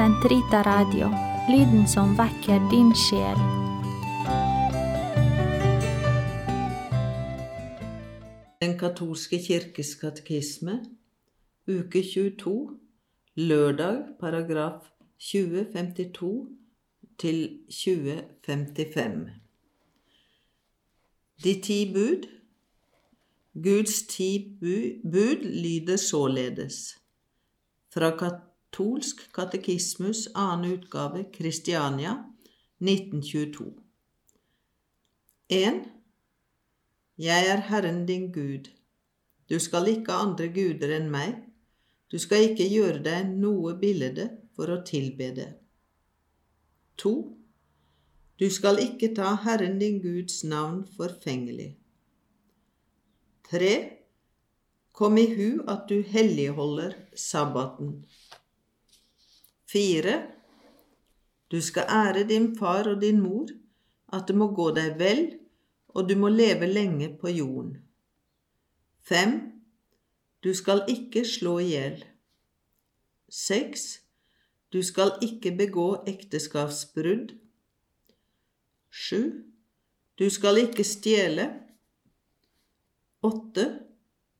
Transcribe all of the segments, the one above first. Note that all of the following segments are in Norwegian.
Sentrita Radio, lyden som vekker din sjel. Den katolske kirkes katekisme, uke 22, lørdag, paragraf 2052 til 2055. De ti bud Guds ti bud lyder således. Fra Katolsk katekismus, annen utgave, Kristiania, 1922. 1. Jeg er Herren din Gud. Du skal ikke ha andre guder enn meg. Du skal ikke gjøre deg noe bilde for å tilbe det. 2. Du skal ikke ta Herren din Guds navn forfengelig. 3. Kom i hu at du helligholder sabbaten. 4. Du skal ære din far og din mor, at det må gå deg vel, og du må leve lenge på jorden. 5. Du skal ikke slå i hjel. 6. Du skal ikke begå ekteskapsbrudd. 7. Du skal ikke stjele. 8.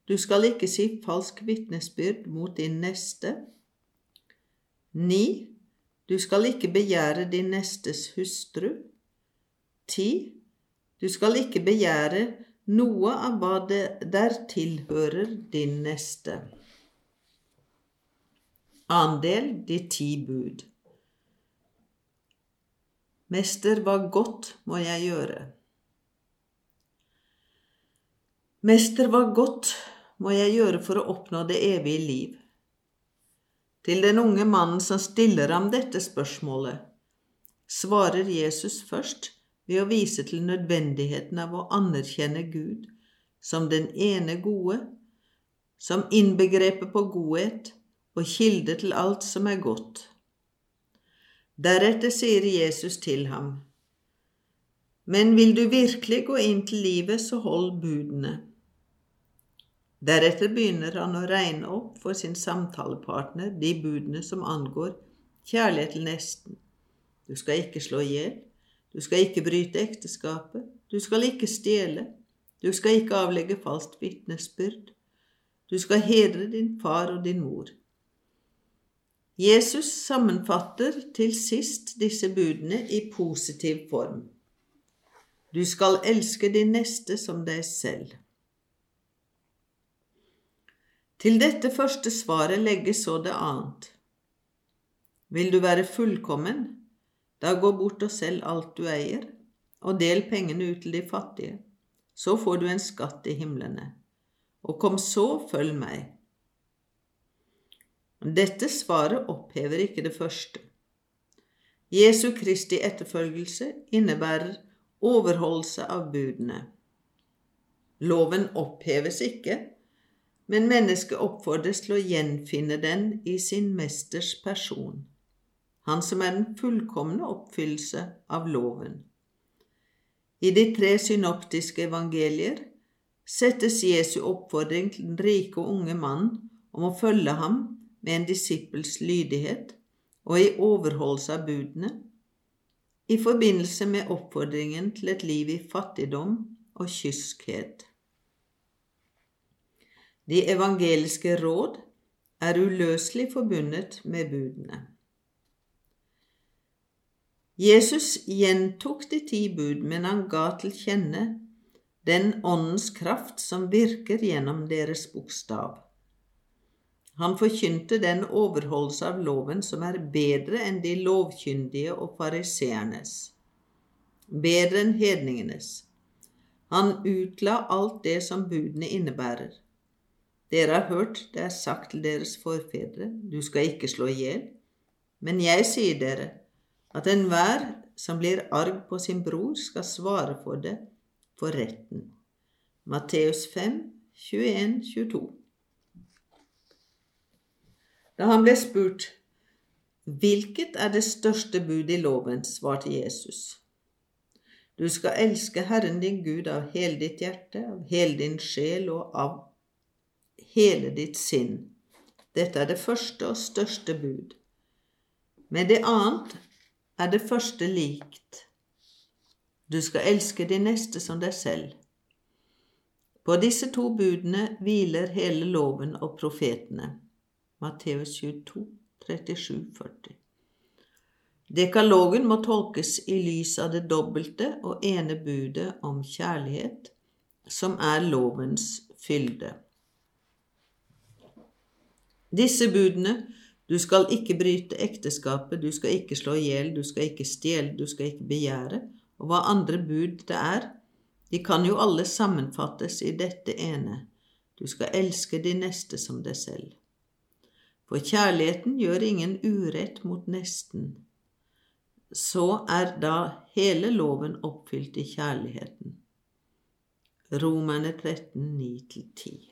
Du skal ikke si falsk vitnesbyrd mot din neste. 9. Du skal ikke begjære din nestes hustru. 10. Du skal ikke begjære noe av hva det der tilhører din neste. Andel de ti bud. Mester, hva godt må jeg gjøre? Mester, hva godt må jeg gjøre for å oppnå det evige liv? Til den unge mannen som stiller ham dette spørsmålet, svarer Jesus først ved å vise til nødvendigheten av å anerkjenne Gud som den ene gode, som innbegrepet på godhet og kilde til alt som er godt. Deretter sier Jesus til ham, Men vil du virkelig gå inn til livet, så hold budene. Deretter begynner han å regne opp for sin samtalepartner de budene som angår kjærlighet til nesten. Du skal ikke slå i hjel. Du skal ikke bryte ekteskapet. Du skal ikke stjele. Du skal ikke avlegge falskt vitnesbyrd. Du skal hedre din far og din mor. Jesus sammenfatter til sist disse budene i positiv form. Du skal elske din neste som deg selv. Til dette første svaret legges så det annet. Vil du være fullkommen, da gå bort og selg alt du eier, og del pengene ut til de fattige, så får du en skatt i himlene, og kom så, følg meg. Dette svaret opphever ikke det første. Jesu Kristi etterfølgelse innebærer overholdelse av budene. Loven oppheves ikke, men mennesket oppfordres til å gjenfinne den i sin mesters person, han som er den fullkomne oppfyllelse av loven. I de tre synoptiske evangelier settes Jesu oppfordring til den rike og unge mannen om å følge ham med en disippels lydighet og i overholdelse av budene, i forbindelse med oppfordringen til et liv i fattigdom og kyskhet. De evangeliske råd er uløselig forbundet med budene. Jesus gjentok de ti bud, men han ga til kjenne den åndens kraft som virker gjennom deres bokstav. Han forkynte den overholdelse av loven som er bedre enn de lovkyndige og fariseernes, bedre enn hedningenes. Han utla alt det som budene innebærer. Dere har hørt det er sagt til deres forfedre, du skal ikke slå i hjel. Men jeg sier dere at enhver som blir arg på sin bror, skal svare for det for retten. Matteus 5, 21-22. Da han ble spurt hvilket er det største bud i loven, svarte Jesus. Du skal elske Herren din Gud av hele ditt hjerte, av hele din sjel og av hele ditt sinn. Dette er det første og største bud. Med det annet er det første likt. Du skal elske de neste som deg selv. På disse to budene hviler hele loven og profetene. Matteus 22, 37, 40. Dekalogen må tolkes i lys av det dobbelte og ene budet om kjærlighet, som er lovens fylde. Disse budene du skal ikke bryte ekteskapet, du skal ikke slå i hjel, du skal ikke stjele, du skal ikke begjære, og hva andre bud det er, de kan jo alle sammenfattes i dette ene, du skal elske de neste som deg selv. For kjærligheten gjør ingen urett mot nesten. Så er da hele loven oppfylt i kjærligheten. Romerne 13, 9-10.